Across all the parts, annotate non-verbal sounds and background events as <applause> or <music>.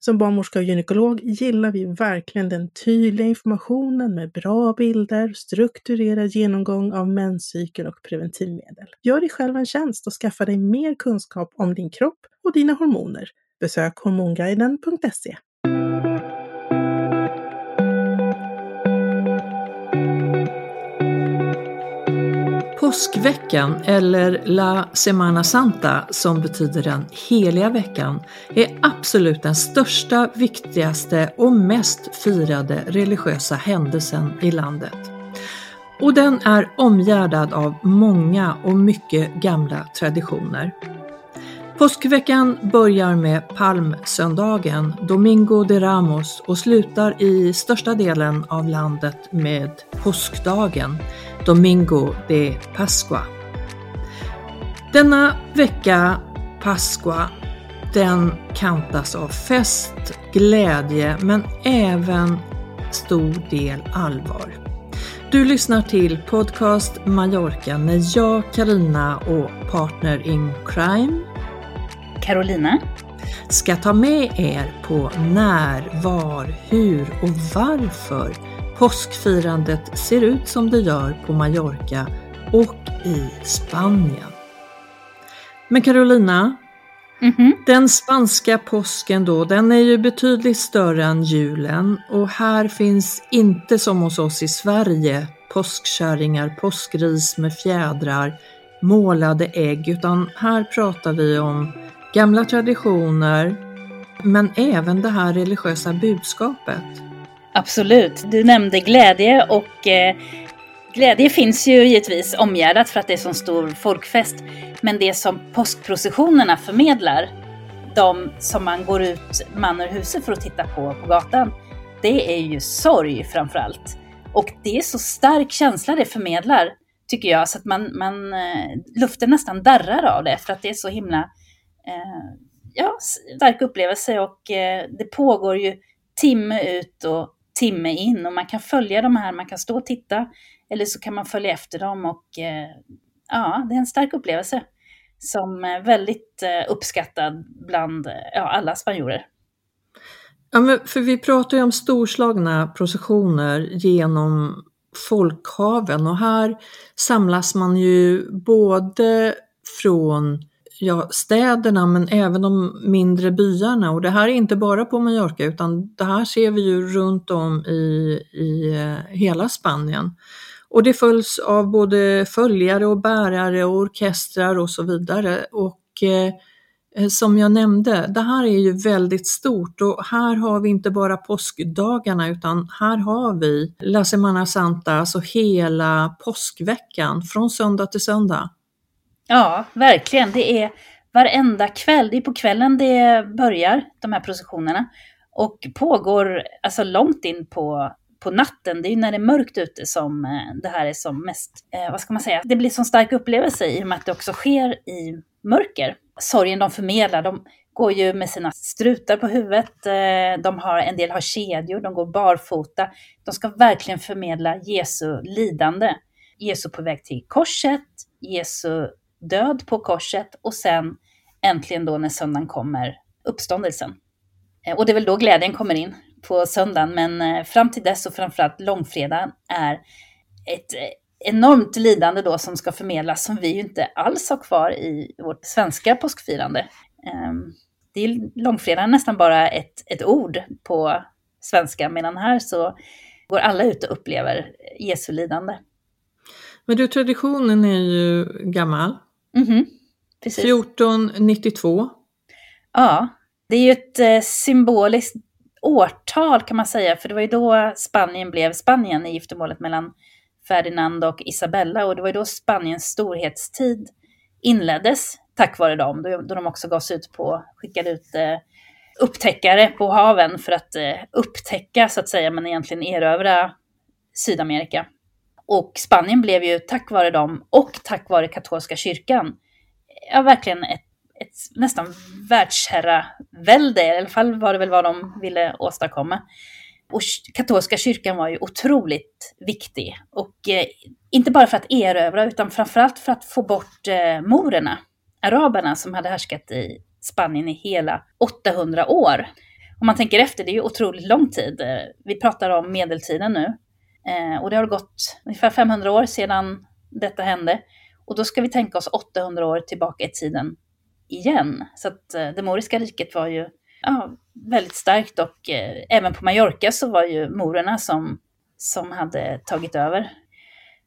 Som barnmorska och gynekolog gillar vi verkligen den tydliga informationen med bra bilder, strukturerad genomgång av menscykeln och preventivmedel. Gör dig själv en tjänst och skaffa dig mer kunskap om din kropp och dina hormoner. Besök hormonguiden.se. Påskveckan, eller La Semana Santa som betyder den heliga veckan, är absolut den största, viktigaste och mest firade religiösa händelsen i landet. Och den är omgärdad av många och mycket gamla traditioner. Påskveckan börjar med palmsöndagen, Domingo de Ramos, och slutar i största delen av landet med påskdagen, Domingo de Pascua. Denna vecka, Pascua, den kantas av fest, glädje men även stor del allvar. Du lyssnar till Podcast Mallorca med jag, Karina och partner in crime, Carolina, ska ta med er på när, var, hur och varför påskfirandet ser ut som det gör på Mallorca och i Spanien. Men Carolina, mm -hmm. den spanska påsken då, den är ju betydligt större än julen och här finns inte som hos oss i Sverige påskkärringar, påskris med fjädrar, målade ägg, utan här pratar vi om gamla traditioner, men även det här religiösa budskapet. Absolut. Du nämnde glädje och eh, glädje finns ju givetvis omgärdat för att det är så stor folkfest. Men det som påskprocessionerna förmedlar, de som man går ut man ur huset för att titta på på gatan, det är ju sorg framför allt. Och det är så stark känsla det förmedlar, tycker jag, så att man, man eh, luften nästan darrar av det för att det är så himla eh, Eh, ja, stark upplevelse och eh, det pågår ju timme ut och timme in och man kan följa de här, man kan stå och titta eller så kan man följa efter dem och eh, ja, det är en stark upplevelse som är väldigt eh, uppskattad bland eh, ja, alla spanjorer. Ja, men för vi pratar ju om storslagna processioner genom folkhaven och här samlas man ju både från ja, städerna men även de mindre byarna och det här är inte bara på Mallorca utan det här ser vi ju runt om i, i eh, hela Spanien. Och det följs av både följare och bärare och orkestrar och så vidare. Och eh, eh, som jag nämnde, det här är ju väldigt stort och här har vi inte bara påskdagarna utan här har vi La Semana Santa, alltså hela påskveckan från söndag till söndag. Ja, verkligen. Det är varenda kväll, det är på kvällen det börjar, de här processionerna. Och pågår alltså långt in på, på natten. Det är ju när det är mörkt ute som eh, det här är som mest, eh, vad ska man säga, det blir som stark upplevelse i och med att det också sker i mörker. Sorgen de förmedlar, de går ju med sina strutar på huvudet, eh, de har, en del har kedjor, de går barfota. De ska verkligen förmedla Jesu lidande. Jesu på väg till korset, Jesu död på korset och sen äntligen då när söndagen kommer, uppståndelsen. Eh, och det är väl då glädjen kommer in på söndagen, men eh, fram till dess och framförallt långfredagen är ett eh, enormt lidande då som ska förmedlas som vi ju inte alls har kvar i vårt svenska påskfirande. Ehm, det är långfredagen nästan bara ett, ett ord på svenska, medan här så går alla ut och upplever Jesu lidande. Men du, traditionen är ju gammal. Mm -hmm. Precis. 1492. Ja, det är ju ett eh, symboliskt årtal kan man säga, för det var ju då Spanien blev Spanien i giftermålet mellan Ferdinand och Isabella och det var ju då Spaniens storhetstid inleddes tack vare dem, då, de också gav sig ut på, skickade ut eh, upptäckare på haven för att eh, upptäcka så att säga, men egentligen erövra Sydamerika. Och Spanien blev ju tack vare dem och tack vare katolska kyrkan, ja verkligen ett, ett nästan världsherravälde, i alla fall var det väl vad de ville åstadkomma. Och katolska kyrkan var ju otroligt viktig. Och eh, inte bara för att erövra, utan framförallt för att få bort eh, morerna, araberna som hade härskat i Spanien i hela 800 år. Om man tänker efter, det är ju otroligt lång tid. Eh, vi pratar om medeltiden nu. Eh, och det har gått ungefär 500 år sedan detta hände. Och då ska vi tänka oss 800 år tillbaka i tiden igen. Så att eh, det moriska riket var ju ja, väldigt starkt och eh, även på Mallorca så var ju morerna som, som hade tagit över.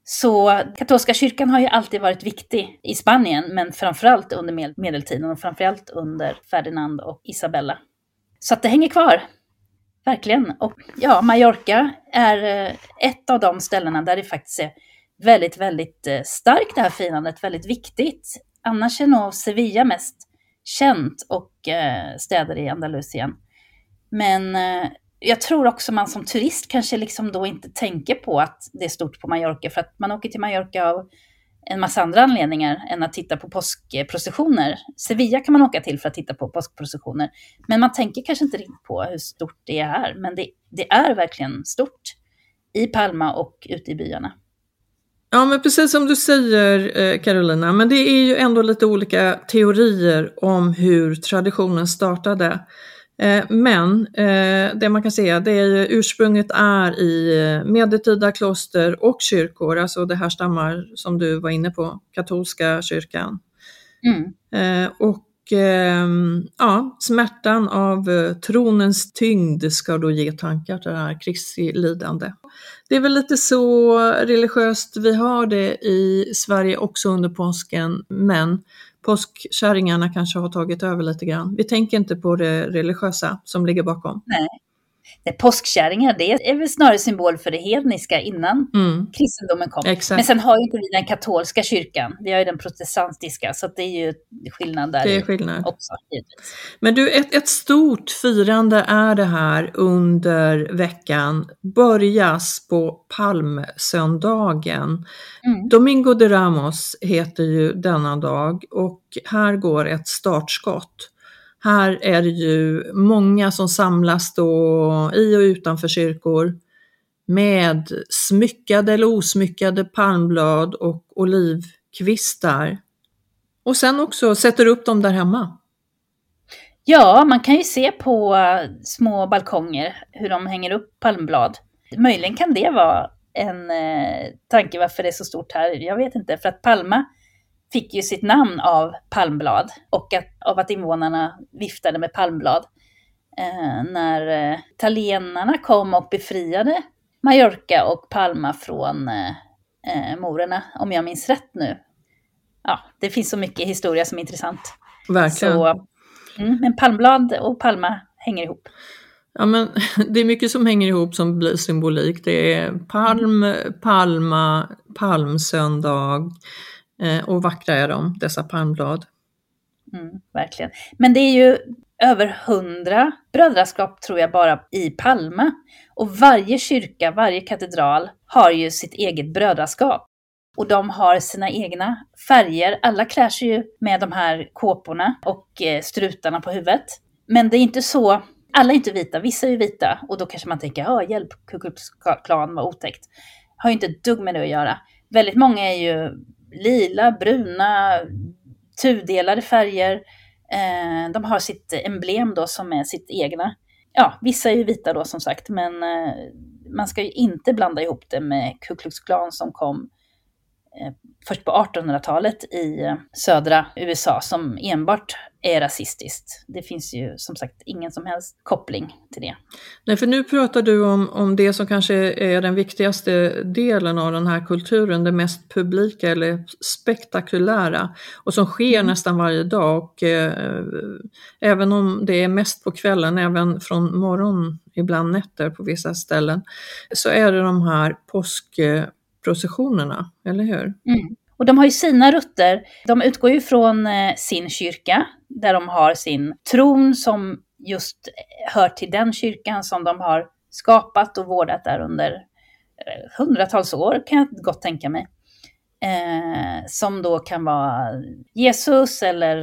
Så katolska kyrkan har ju alltid varit viktig i Spanien, men framförallt under medeltiden och framförallt under Ferdinand och Isabella. Så att det hänger kvar. Verkligen. Och ja, Mallorca är eh, ett av de ställena där det faktiskt är väldigt, väldigt eh, starkt det här firandet, väldigt viktigt. Annars är nog Sevilla mest känt och eh, städer i Andalusien. Men jag tror också man som turist kanske liksom då inte tänker på att det är stort på Mallorca för att man åker till Mallorca av en massa andra anledningar än att titta på påskprocessioner. Sevilla kan man åka till för att titta på påskprocessioner. Men man tänker kanske inte riktigt på hur stort det är här. Men det, det är verkligen stort i Palma och ute i byarna. Ja, men precis som du säger eh, Carolina, men det är ju ändå lite olika teorier om hur traditionen startade. Eh, men eh, det man kan säga det är ju ursprunget är i medeltida kloster och kyrkor, alltså det här stammar som du var inne på, katolska kyrkan. Mm. Och ehm, ja, smärtan av tronens tyngd ska då ge tankar till det här Kristi lidande. Det är väl lite så religiöst vi har det i Sverige också under påsken, men påskkärringarna kanske har tagit över lite grann. Vi tänker inte på det religiösa som ligger bakom. Nej, Nej, påskkärringar, det är väl snarare symbol för det hedniska innan mm. kristendomen kom. Exakt. Men sen har ju inte vi den katolska kyrkan, vi har ju den protestantiska, så det är ju skillnad där det är skillnad. också. Men du, ett, ett stort firande är det här under veckan, börjas på palmsöndagen. Mm. Domingo de Ramos heter ju denna dag och här går ett startskott. Här är det ju många som samlas då i och utanför kyrkor med smyckade eller osmyckade palmblad och olivkvistar. Och sen också sätter upp dem där hemma. Ja, man kan ju se på eh, små balkonger hur de hänger upp palmblad. Möjligen kan det vara en eh, tanke varför det är så stort här. Jag vet inte, för att Palma fick ju sitt namn av palmblad och att, av att invånarna viftade med palmblad. Eh, när eh, italienarna kom och befriade Mallorca och Palma från eh, eh, morerna, om jag minns rätt nu. Ja, det finns så mycket historia som är intressant. Verkligen. Så, mm, men palmblad och Palma hänger ihop. Ja, men <laughs> det är mycket som hänger ihop som blir symbolik. Det är palm, palma, palmsöndag, Eh, och vackra är de, dessa palmblad. Mm, verkligen. Men det är ju över hundra brödraskap tror jag bara i Palma. Och varje kyrka, varje katedral har ju sitt eget brödraskap. Och de har sina egna färger. Alla klär sig ju med de här kåporna och eh, strutarna på huvudet. Men det är inte så, alla är inte vita, vissa är vita. Och då kanske man tänker, ja hjälp, Ku Klux Klan var otäckt. Har ju inte ett dugg med det att göra. Väldigt många är ju lila, bruna, tudelade färger. Eh, de har sitt emblem då som är sitt egna. Ja, vissa är ju vita då som sagt, men eh, man ska ju inte blanda ihop det med Ku Klux Klan som kom först på 1800-talet i eh, södra USA som enbart är rasistiskt. Det finns ju som sagt ingen som helst koppling till det. Nej, för nu pratar du om, om det som kanske är den viktigaste delen av den här kulturen, det mest publika eller spektakulära och som sker mm. nästan varje dag. Och, eh, även om det är mest på kvällen, även från morgon, ibland nätter på vissa ställen, så är det de här processionerna, eller hur? Mm. Och de har ju sina rötter. De utgår ju från eh, sin kyrka, där de har sin tron som just eh, hör till den kyrkan som de har skapat och vårdat där under eh, hundratals år, kan jag gott tänka mig. Eh, som då kan vara Jesus eller,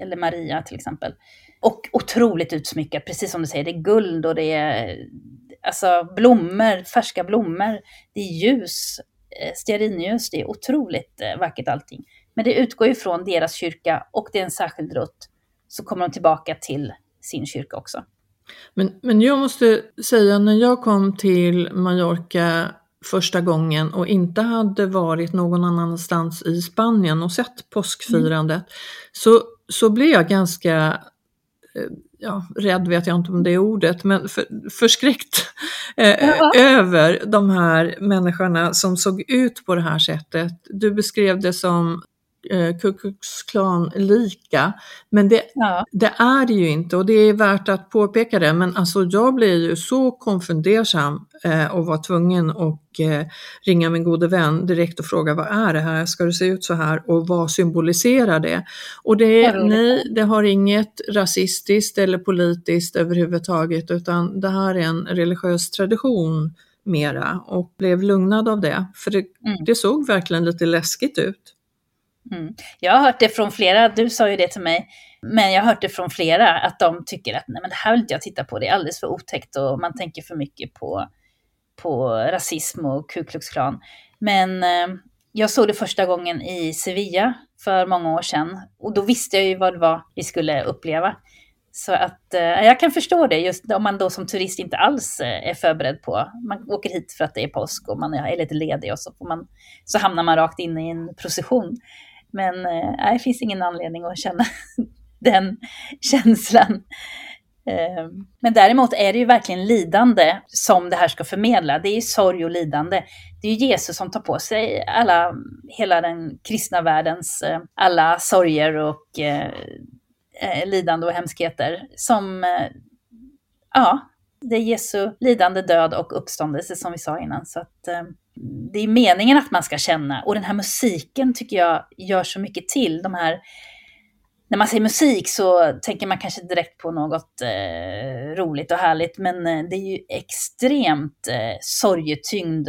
eller Maria till exempel. Och otroligt utsmyckat, precis som du säger, det är guld och det är alltså blommor, färska blommor, det är ljus, Eh, stearinljus. Det är otroligt eh, vackert allting. Men det utgår ju från deras kyrka och det är en särskild rutt. Så kommer de tillbaka till sin kyrka också. Men, men jag måste säga, när jag kom till Mallorca första gången och inte hade varit någon annanstans i Spanien och sett påskfirandet, mm. så, så blev jag ganska eh, ja, rädd vet jag inte om det är ordet, men för, förskräckt eh, ja. över de här människorna som såg ut på det här sättet. Du beskrev det som eh, Ku Klux Klan lika. Men det, ja. det, är det ju inte och det är värt att påpeka det. Men alltså jag blir ju så konfundersam eh, och var tvungen att eh, ringa min gode vän direkt och fråga vad är det här? Ska det se ut så här? Och vad symboliserar det? Och det, är, nej, det har inget rasistiskt eller politiskt överhuvudtaget utan det här är en religiös tradition mera och blev lugnad av det. För det, mm. det såg verkligen lite läskigt ut. Mm. Jag har hört det från flera, du sa ju det till mig, men jag har hört det från flera att de tycker att nej men det här vill inte jag titta på, det är alldeles för otäckt och man tänker för mycket på, på rasism och Ku Klux Klan. Men eh, jag såg det första gången i Sevilla för många år sedan och då visste jag ju vad det var vi skulle uppleva. Så att eh, jag kan förstå det, just om man då som turist inte alls eh, är förberedd på, man åker hit för att det är påsk och man är lite ledig och så, får man, så hamnar man rakt in i en procession. Men eh, det finns ingen anledning att känna <laughs> den känslan. Eh, men däremot är det ju verkligen lidande som det här ska förmedla. Det är ju sorg och lidande. Det är ju Jesus som tar på sig alla, hela den kristna världens eh, alla sorger och eh, eh, lidande och hemskheter. Som, eh, ja, det är Jesu lidande, död och uppståndelse som vi sa innan. Så att, eh, det är meningen att man ska känna. Och den här musiken tycker jag gör så mycket till. De här, när man säger musik så tänker man kanske direkt på något eh, roligt och härligt. Men eh, det är ju extremt eh, sorgetyngd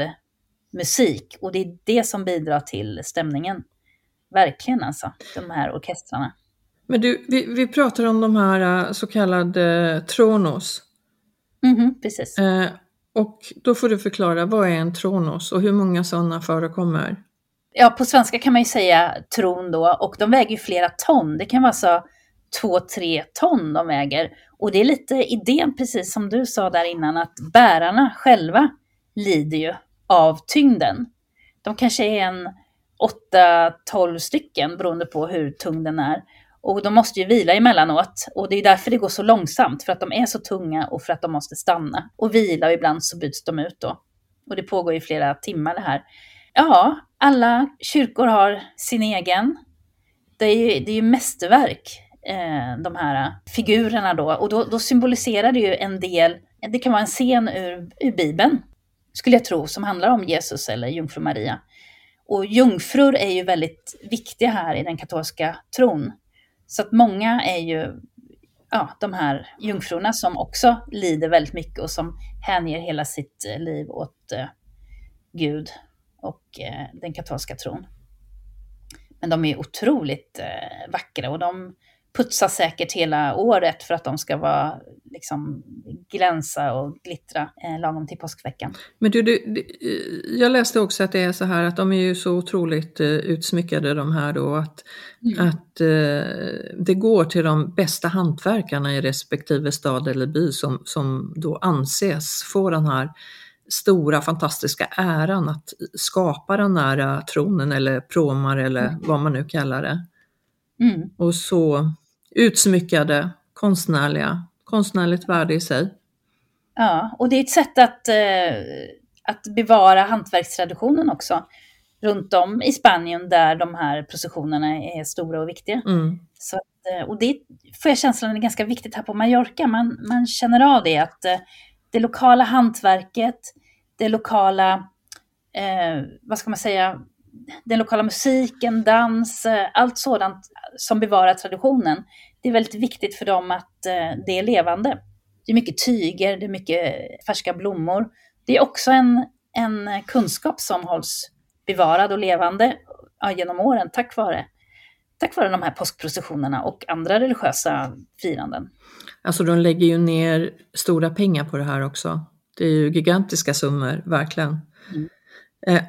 musik. Och det är det som bidrar till stämningen. Verkligen alltså, de här orkestrarna. Men du, vi, vi pratar om de här eh, så kallade eh, tronos. Mm -hmm, precis. Eh, och då får du förklara, vad är en tronos och hur många sådana förekommer? Ja, på svenska kan man ju säga tron då och de väger ju flera ton. Det kan vara så två, tre ton de väger. Och det är lite idén, precis som du sa där innan, att bärarna själva lider ju av tyngden. De kanske är en 8-12 stycken beroende på hur tung den är. Och de måste ju vila emellanåt. Och det är därför det går så långsamt, för att de är så tunga och för att de måste stanna och vila och ibland så byts de ut då. Och det pågår i flera timmar det här. Ja, alla kyrkor har sin egen. Det är ju, det är ju mästerverk, eh, de här figurerna då. Och då, då, symboliserar det ju en del, det kan vara en scen ur, ur Bibeln, skulle jag tro, som handlar om Jesus eller jungfru Maria. Och jungfrur är ju väldigt viktiga här i den katolska tron. Så att många är ju ja, de här jungfrurna som också lider väldigt mycket och som hänger hela sitt eh, liv åt eh, Gud och eh, den katolska tron. Men de är otroligt eh, vackra och de putsas säkert hela året för att de ska vara, liksom, glänsa och glittra eh, lagom till påskveckan. Men du, du, jag läste också att det är så här att de är ju så otroligt eh, utsmyckade de här då att, mm. att eh, det går till de bästa hantverkarna i respektive stad eller by som, som då anses få den här stora fantastiska äran att skapa den här tronen eller promar eller mm. vad man nu kallar det. Mm. Och så utsmyckade, konstnärliga, konstnärligt värde i sig. Ja, och det är ett sätt att, eh, att bevara hantverkstraditionen också runt om i Spanien där de här processionerna är stora och viktiga. Mm. Så att, eh, och det får jag känslan är ganska viktigt här på Mallorca. Man, man känner av det att eh, det lokala hantverket, det lokala, eh, vad ska man säga, den lokala musiken, dans, eh, allt sådant som bevarar traditionen. Det är väldigt viktigt för dem att eh, det är levande. Det är mycket tyger, det är mycket färska blommor. Det är också en, en kunskap som hålls bevarad och levande genom åren tack vare, tack vare de här påskprocessionerna och andra religiösa firanden. Alltså de lägger ju ner stora pengar på det här också. Det är ju gigantiska summor, verkligen. Mm. Eh,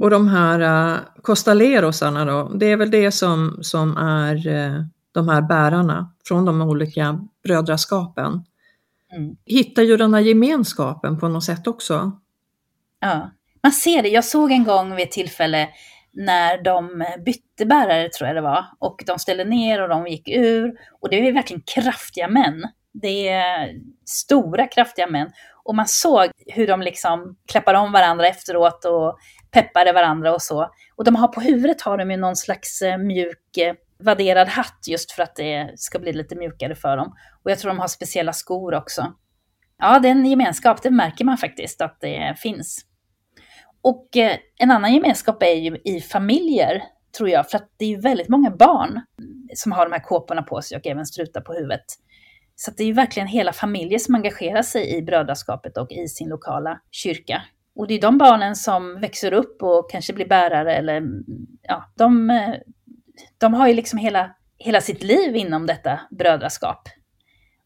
och de här uh, costalerosarna då, det är väl det som, som är uh, de här bärarna från de olika brödraskapen. Mm. Hittar ju den här gemenskapen på något sätt också. Ja, man ser det. Jag såg en gång vid ett tillfälle när de bytte bärare, tror jag det var, och de ställde ner och de gick ur. Och det är verkligen kraftiga män. Det är stora, kraftiga män. Och man såg hur de liksom klappade om varandra efteråt och peppade varandra och så. Och de har på huvudet har de ju någon slags eh, mjuk eh, vadderad hatt just för att det ska bli lite mjukare för dem. Och jag tror de har speciella skor också. Ja, det är en gemenskap, det märker man faktiskt att det finns. Och eh, en annan gemenskap är ju i familjer, tror jag, för att det är ju väldigt många barn som har de här kåporna på sig och även strutar på huvudet. Så det är ju verkligen hela familjer som engagerar sig i brödraskapet och i sin lokala kyrka. Och det är de barnen som växer upp och kanske blir bärare eller mm, ja, de, eh, de har ju liksom hela, hela sitt liv inom detta brödraskap.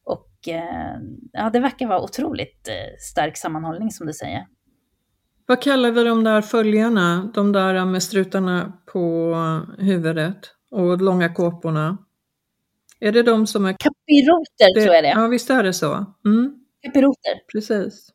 Och eh, ja, det verkar vara otroligt eh, stark sammanhållning som du säger. Vad kallar vi de där följarna, de där med strutarna på huvudet och långa kåporna? Är det de som är... Kapiroter det... tror jag det Ja, visst är det så. Mm. Kapiroter. Precis.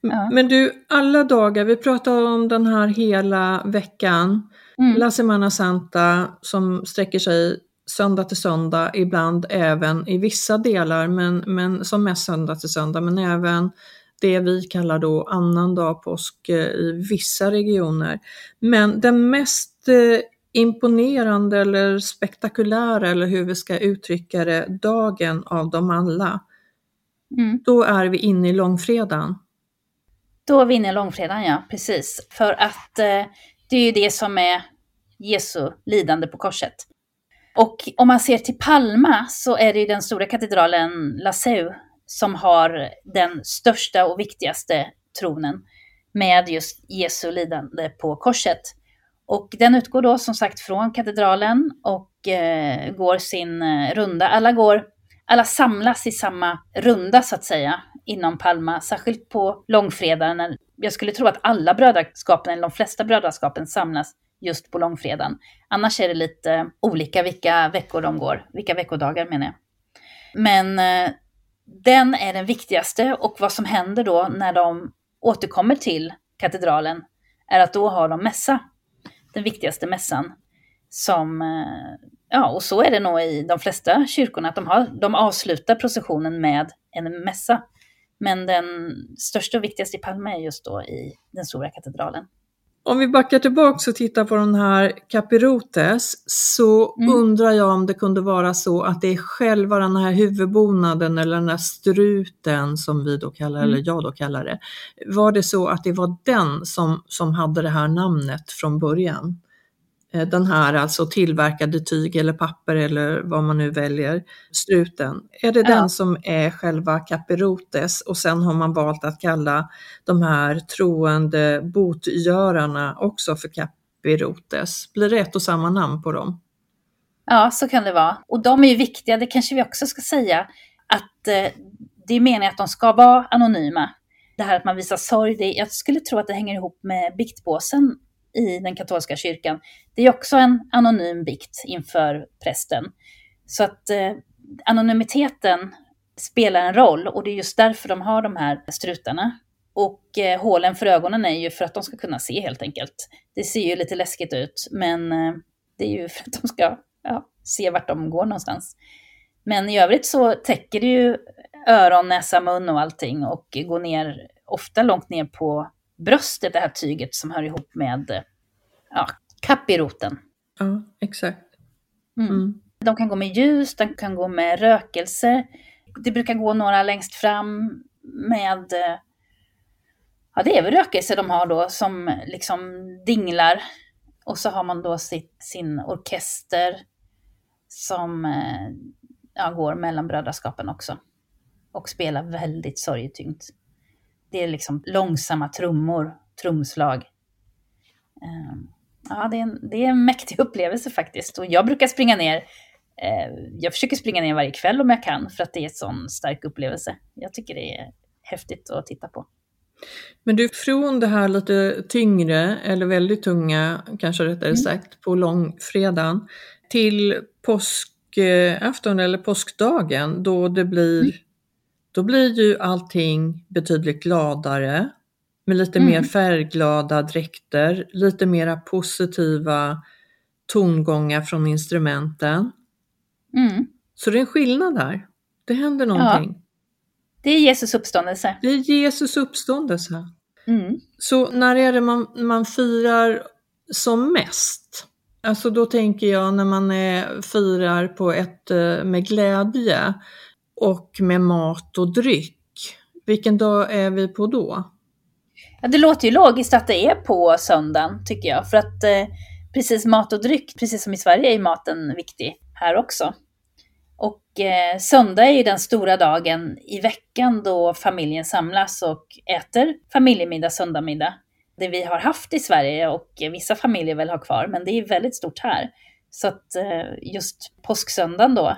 Ja. Men du, alla dagar, vi pratar om den här hela veckan, mm. La Semana Santa som sträcker sig söndag till söndag, ibland även i vissa delar, men, men som mest söndag till söndag, men även det vi kallar då annandag påsk eh, i vissa regioner. Men den mest eh, imponerande eller spektakulära eller hur vi ska uttrycka det, dagen av dem alla. Mm. Då är vi inne i långfredagen. Då är vi inne i långfredagen, ja, precis. För att eh, det är ju det som är Jesu lidande på korset. Och om man ser till Palma så är det ju den stora katedralen La Seu som har den största och viktigaste tronen med just Jesu lidande på korset. Och den utgår då som sagt från katedralen och eh, går sin eh, runda. Alla, går, alla samlas i samma runda så att säga inom Palma, särskilt på långfredagen. Jag skulle tro att alla brödraskapen, eller de flesta brödraskapen, samlas just på långfredagen. Annars är det lite olika vilka veckor de går, vilka veckodagar menar jag. Men eh, den är den viktigaste och vad som händer då när de återkommer till katedralen är att då har de mässa den viktigaste mässan. Som, eh, ja, och så är det nog i de flesta kyrkorna, att de, har, de avslutar processionen med en mässa. Men den största och viktigaste i Palma är just då i den stora katedralen. Om vi backar tillbaka och tittar på den här Capirotes så mm. undrar jag om det kunde vara så att det är själva den här huvudbonaden eller den här struten som vi då kallar, mm. eller jag då kallar det. Var det så att det var den som, som hade det här namnet från början? Eh, den här alltså tillverkade tyg eller papper eller vad man nu väljer, struten. Är det Ja. den som är själva capirotes och sen har man valt att kalla de här troende botgörarna också för capirotes? Blir det ett och samma namn på dem? Ja, så kan det vara. Och de är ju viktiga, det kanske vi också ska säga, att eh, det är meningen att de ska vara anonyma. Det här att man visar sorg, det, jag skulle tro att det hänger ihop med biktbåsen i den katolska kyrkan. Det är också en anonym bikt inför prästen. Så att eh, anonymiteten spelar en roll och det är just därför de har de här strutarna. Och eh, hålen för ögonen är ju för att de ska kunna se helt enkelt. Det ser ju lite läskigt ut, men eh, det är ju för att de ska ja, se vart de går någonstans. Men i övrigt så täcker det ju öron, näsa, mun och allting och går ner, ofta långt ner på bröstet, det här tyget som hör ihop med ja, kapiroten. Ja, exakt. Mm. Mm. De kan gå med ljus, de kan gå med rökelse. Det brukar gå några längst fram med, ja det är väl rökelse de har då, som liksom dinglar. Och så har man då sitt, sin orkester som eh, ja, går mellan brödraskapen också. Och spelar väldigt sorgetyngt. Det är liksom långsamma trummor, trumslag. Eh, Ja, det är, en, det är en mäktig upplevelse faktiskt. Och jag brukar springa ner, eh, jag försöker springa ner varje kväll om jag kan, för att det är en sån stark upplevelse. Jag tycker det är häftigt att titta på. Men du, från det här lite tyngre, eller väldigt tunga, kanske rättare Mm. sagt, på långfredagen till påskafton eller påskdagen då det blir, Mm. Då blir ju allting betydligt gladare med lite Mm. mer färgglada dräkter, lite mera positiva tongångar från instrumenten. Mm. Så det är en skillnad här. Det händer någonting. Det är Jesus uppståndelse. Det är Jesus uppståndelse. Mm. Så när är det man, man firar som mest? Alltså då tänker jag när man är, firar på ett, eh, med glädje och med mat och dryck. Vilken dag är vi på då? Ja, det låter ju logiskt att det är på söndagen, tycker jag. För att eh, precis mat och dryck, precis som i Sverige, är maten viktig här också. Och eh, söndag är ju den stora dagen i veckan då familjen samlas och äter familjemiddag, söndagmiddag. Det vi har haft i Sverige och vissa familjer väl har kvar, men det är väldigt stort här. Så att eh, just påsksöndagen då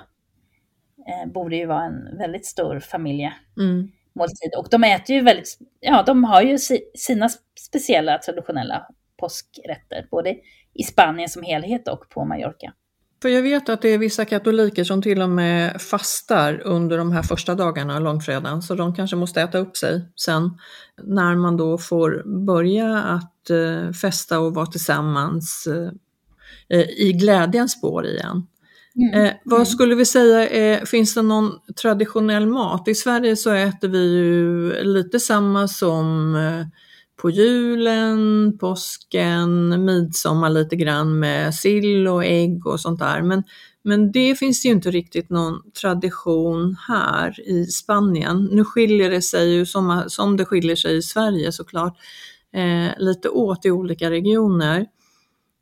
eh, borde ju vara en väldigt stor Mm. måltid. Och de äter ju väldigt, ja de har ju si- sina speciella traditionella påskrätter, både i Spanien som helhet och på Mallorca. För jag vet att det är vissa katoliker som till och med fastar under de här första dagarna, långfredagen, så de kanske måste äta upp sig sen när man då får börja att eh, festa och vara tillsammans eh, i glädjens spår igen. Mm. Eh, vad skulle vi säga, eh, finns det någon traditionell mat? I Sverige så äter vi ju lite samma som eh, på julen, påsken, midsommar lite grann med sill och ägg och sånt där. Men, men det finns ju inte riktigt någon tradition här i Spanien. Nu skiljer det sig ju som, som det skiljer sig i Sverige såklart eh, lite åt i olika regioner.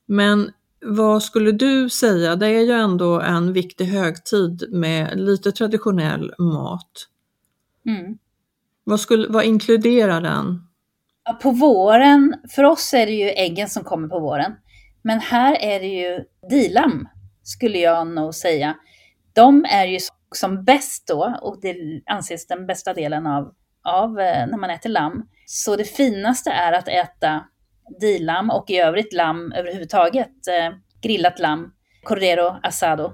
Men vad skulle du säga? Det är ju ändå en viktig högtid med lite traditionell mat. Mm. Vad, skulle, vad inkluderar den? På våren, för oss är det ju äggen som kommer på våren. Men här är det ju dilam, skulle jag nog säga. De är ju som bäst då, och det anses den bästa delen av, av eh, när man äter lamm. Så det finaste är att äta dilam och i övrigt lamm överhuvudtaget. Eh, grillat lamm, cordero asado.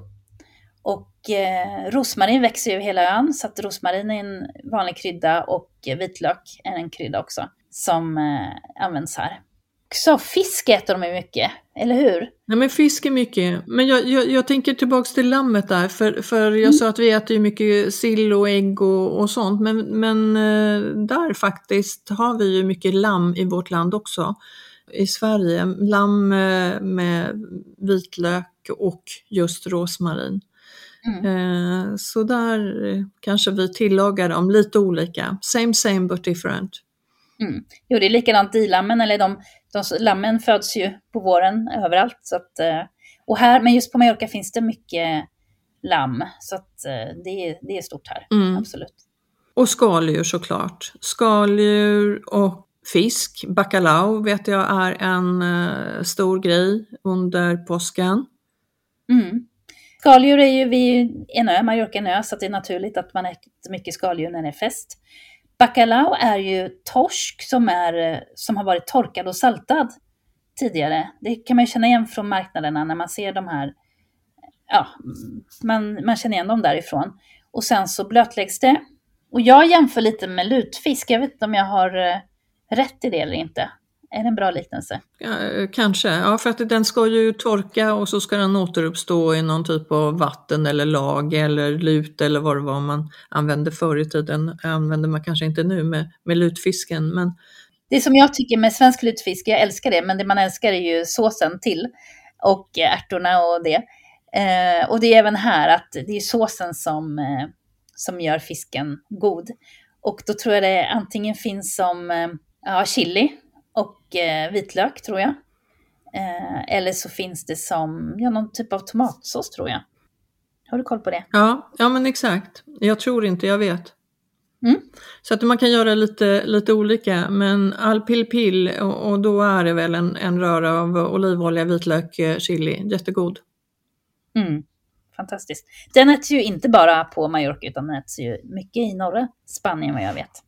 Och eh, rosmarin växer ju över hela ön, så att rosmarin är en vanlig krydda och vitlök är en krydda också som eh, används här. Så fisk äter de ju mycket, eller hur? Nej men fisk är mycket, men jag, jag, jag tänker tillbaks till lammet där, för, för jag sa att vi äter ju mycket sill och ägg och, och sånt, men, men eh, där faktiskt har vi ju mycket lamm i vårt land också. I Sverige, lamm med vitlök och just rosmarin. Mm. Eh, Så där kanske vi tillagar dem lite olika. Same same but different. Mm. Jo, det är likadant i lammen, eller de, de, lammen föds ju på våren överallt. Så att, eh, och här, men just på Mallorca finns det mycket lamm, så att eh, det, är, det är stort här, Mm. absolut. Och skaldjur såklart. Skaldjur och fisk. Bacalao vet jag är en eh, stor grej under påsken. Mm. Skaldjur är ju, vi är en ö, Mallorca är en ö, så det är naturligt att man äter mycket skaldjur när det är fest. Bacalao är ju torsk som, är, eh, som har varit torkad och saltad tidigare. Det kan man ju känna igen från marknaderna när man ser de här, ja, man, man känner igen dem därifrån. Och sen så blötläggs det. Och jag jämför lite med lutfisk, jag vet inte om jag har eh, rätt i det eller inte. Är det en bra liknelse? Kanske, ja för att den ska ju torka och så ska den återuppstå i någon typ av vatten eller lag eller lut eller vad det var man använde förr i tiden. använder man kanske inte nu med, med lutfisken men Det som jag tycker med svensk lutfisk, jag älskar det, men det man älskar är ju såsen till och ärtorna och det. Eh, och det är även här att det är såsen som, eh, som gör fisken god. Och då tror jag det antingen finns som eh, ja, chili och eh, vitlök tror jag. Eh, eller så finns det som ja, någon typ av tomatsås tror jag. Har du koll på det? ja, ja men exakt. Jag tror inte jag vet. Mm. Så att man kan göra lite, lite olika men all pill och, och då är det väl en, en röra av olivolja, vitlök, eh, chili, jättegod. Mm. Fantastiskt. Den äts ju inte bara på Mallorca utan den äts ju mycket i norra Spanien vad jag vet.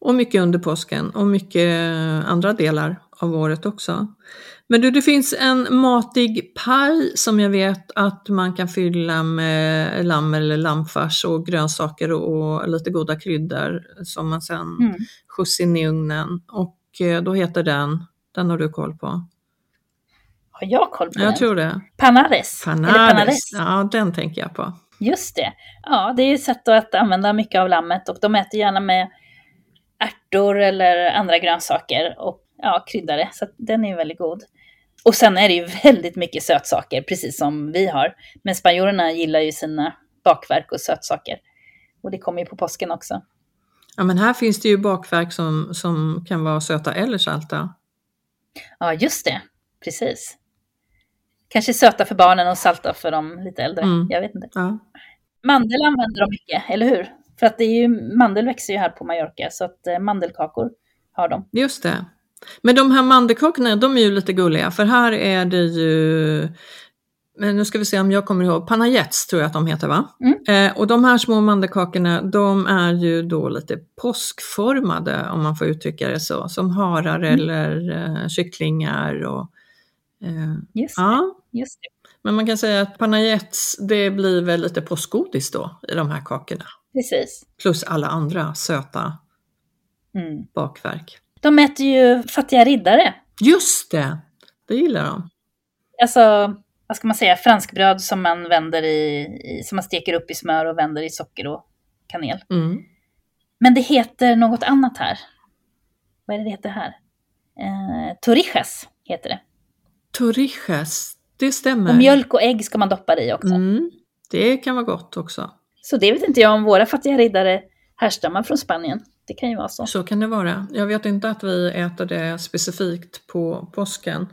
Och mycket under påsken och mycket andra delar av året också. Men du, det finns en matig paj som jag vet att man kan fylla med lamm eller lammfärs och grönsaker och lite goda kryddor som man sen Mm. skjuts in i ugnen. Och eh, då heter den, den har du koll på? Har jag koll på Jag den? tror det. Eller Panades. panades. Ja, den tänker jag på. Just det. Ja, det är ett sätt att använda mycket av lammet och de äter gärna med ärtor eller andra grönsaker och ja, kryddare. Så den är väldigt god. Och sen är det ju väldigt mycket sötsaker, precis som vi har. Men spanjorerna gillar ju sina bakverk och sötsaker. Och det kommer ju på påsken också. Ja, men här finns det ju bakverk som, som kan vara söta eller salta. Ja, just det. Precis. Kanske söta för barnen och salta för de lite äldre. Mm. Jag vet inte. Ja. Mandel använder de mycket, eller hur? För att det är ju, mandel växer ju här på Mallorca, så att eh, mandelkakor har de. Just det. Men de här mandelkakorna, de är ju lite gulliga för här är det ju men nu ska vi se om jag kommer ihåg, panajettes tror jag att de heter va? Mm. Eh, och de här små mandelkakorna de är ju då lite påskformade om man får uttrycka det så, som harar Mm. eller eh, kycklingar och eh, Just, ja. det, just det. Men man kan säga att panajettes det blir väl lite påskgodis då i de här kakorna. Precis. Plus alla andra söta Mm. bakverk. De äter ju fattiga riddare. Just det! Det gillar de. Alltså, vad ska man säga, franskbröd som man vänder i, i som man steker upp i smör och vänder i socker och kanel. Mm. Men det heter något annat här. Vad är det det heter här? Eh, torrijas heter det. Torrijas, det stämmer. Och mjölk och ägg ska man doppa det i också. Mm, det kan vara gott också. Så det vet inte jag om våra fattiga riddare härstammar från Spanien. Det kan ju vara så. Så kan det vara. Jag vet inte att vi äter det specifikt på påsken.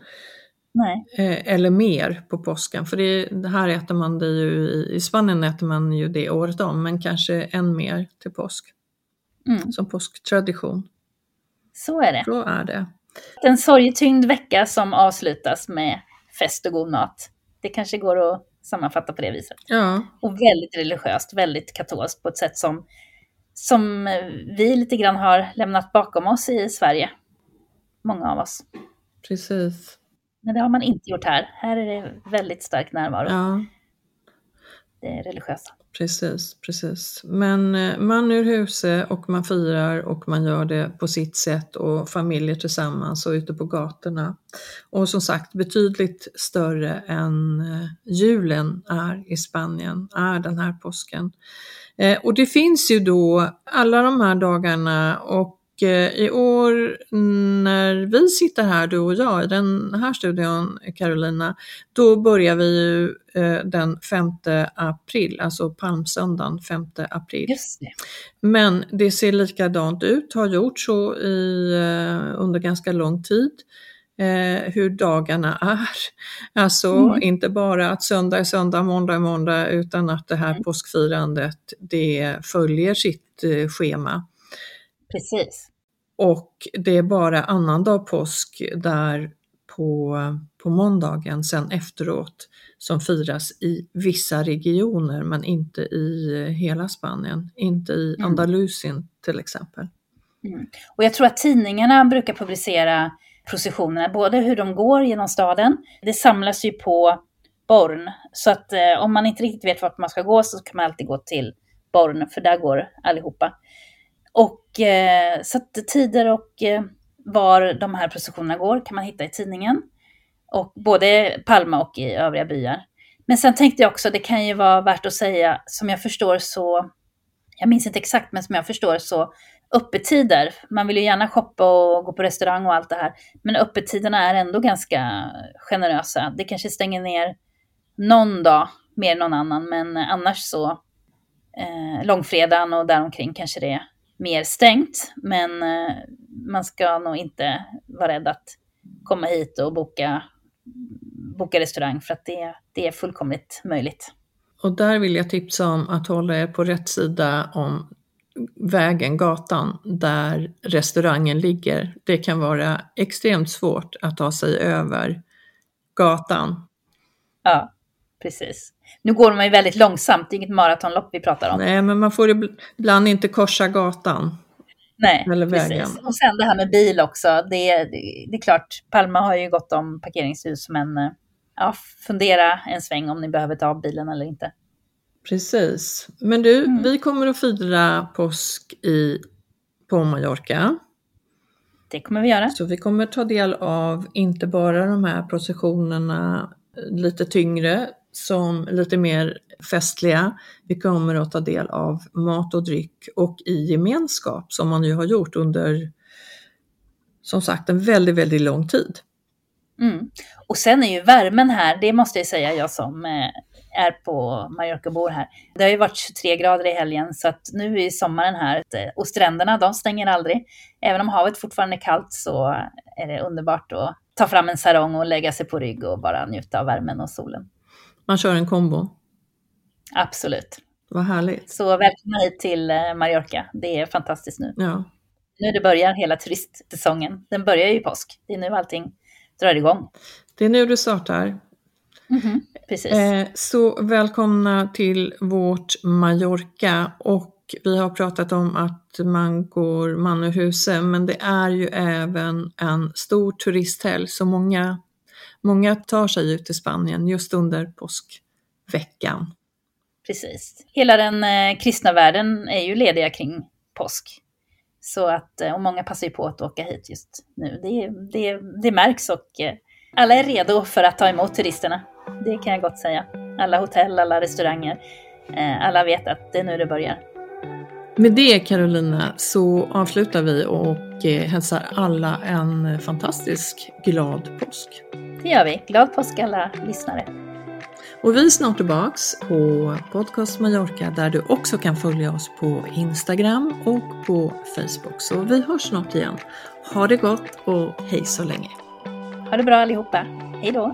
Nej. Eh, eller mer på påsken. För det, här äter man det ju i, i Spanien äter man ju det året om. Men kanske än mer till påsk. Mm, Som påsktradition. så är det. Så är det. En sorgetyngd vecka som avslutas med fest och god mat. Det kanske går att sammanfatta på det viset. Ja, Och väldigt religiöst, väldigt katolskt på ett sätt som, som vi lite grann har lämnat bakom oss i Sverige. Många av oss. precis. Men det har man inte gjort här. Här är det väldigt stark närvaro. Ja, religiösa. precis, precis. Men eh, man ur huset och man firar och man gör det på sitt sätt och familjer tillsammans och ute på gatorna. Och som sagt betydligt större än eh, julen är i Spanien, är den här påsken. Eh, och det finns ju då alla de här dagarna och i år när vi sitter här, du och jag, i den här studion, Carolina, då börjar vi ju eh, den 5 april, alltså palmsöndagen 5 april. Just det. Men det ser likadant ut, har gjort så i, eh, under ganska lång tid. Eh, hur dagarna är. Alltså Mm. inte bara att söndag är söndag, måndag är måndag, utan att det här Mm. påskfirandet det följer sitt eh, schema. Precis. Och det är bara annandag påsk där på, på måndagen sen efteråt som firas i vissa regioner men inte i hela Spanien, inte i Mm. Andalusien till exempel. Och jag tror att tidningarna brukar publicera processionerna, både hur de går genom staden. Det samlas ju på Born, så att eh, om man inte riktigt vet vart man ska gå så kan man alltid gå till Born, för där går allihopa. Och eh, så att tider och eh, var de här processionerna går kan man hitta i tidningen. Och både Palma och i övriga byar. Men sen tänkte jag också, det kan ju vara värt att säga, som jag förstår så, jag minns inte exakt, men som jag förstår så öppettider. Man vill ju gärna shoppa och gå på restaurang och allt det här. Men öppettiderna är ändå ganska generösa. Det kanske stänger ner någon dag mer än någon annan, men annars så eh, långfredagen och däromkring kanske det är mer stängt. Men eh, man ska nog inte vara rädd att komma hit och boka, boka restaurang för att det, det är fullkomligt möjligt. Och där vill jag tipsa om att hålla er på rätt sida om vägen, gatan, där restaurangen ligger. Det kan vara extremt svårt att ta sig över gatan. Ja, precis. Nu går man ju väldigt långsamt, det är inget maratonlopp vi pratar om. Nej, men man får ibland inte korsa gatan. Nej, Eller vägen. precis. Och sen det här med bil också. Det, är- det, det är klart, Palma har ju gått om parkeringshus, men eh, ja, fundera en sväng om ni behöver ta av bilen eller inte. Precis. Men du, Mm. vi kommer att fira påsk i, på Mallorca. Det kommer vi göra. Så vi kommer ta del av inte bara de här processionerna eh, lite tyngre, som lite mer festliga. Vi kommer att ta del av mat och dryck och i gemenskap som man ju har gjort under som sagt en väldigt, väldigt lång tid. Mm. Och sen är ju värmen här, det måste jag säga jag som eh, är på Mallorca och bor här. Det har ju varit 23 grader i helgen så att nu är sommaren här eh, och stränderna de stänger aldrig. Även om havet fortfarande är kallt så är det underbart att ta fram en sarong och lägga sig på rygg och bara njuta av värmen och solen. Man kör en kombo. Absolut. Vad härligt. Så välkomna hit till eh, Mallorca. Det är fantastiskt nu. Ja. Nu det börjar hela turistsäsongen. Den börjar ju i påsk. Det är nu allting drar igång. Det är nu det startar. Mhm, Precis. Eh, så välkomna till vårt Mallorca och vi har pratat om att man går man ur huset men det är ju även en stor turisthelg så många, många tar sig ut till Spanien just under påskveckan. Precis. Hela den eh, kristna världen är ju lediga kring påsk. Så att, eh, och många passar ju på att åka hit just nu. Det, det, det märks och eh, alla är redo för att ta emot turisterna. Det kan jag gott säga. Alla hotell, alla restauranger. Eh, alla vet att det är nu det börjar. Med det Carolina så avslutar vi och hälsar alla en fantastisk glad påsk. Det gör vi. Glad påsk alla lyssnare. Och vi är snart tillbaks på Podcast Mallorca där du också kan följa oss på Instagram och på Facebook. Så vi hörs snart igen. Ha det gott och hej så länge! Ha det bra allihopa. Hej då!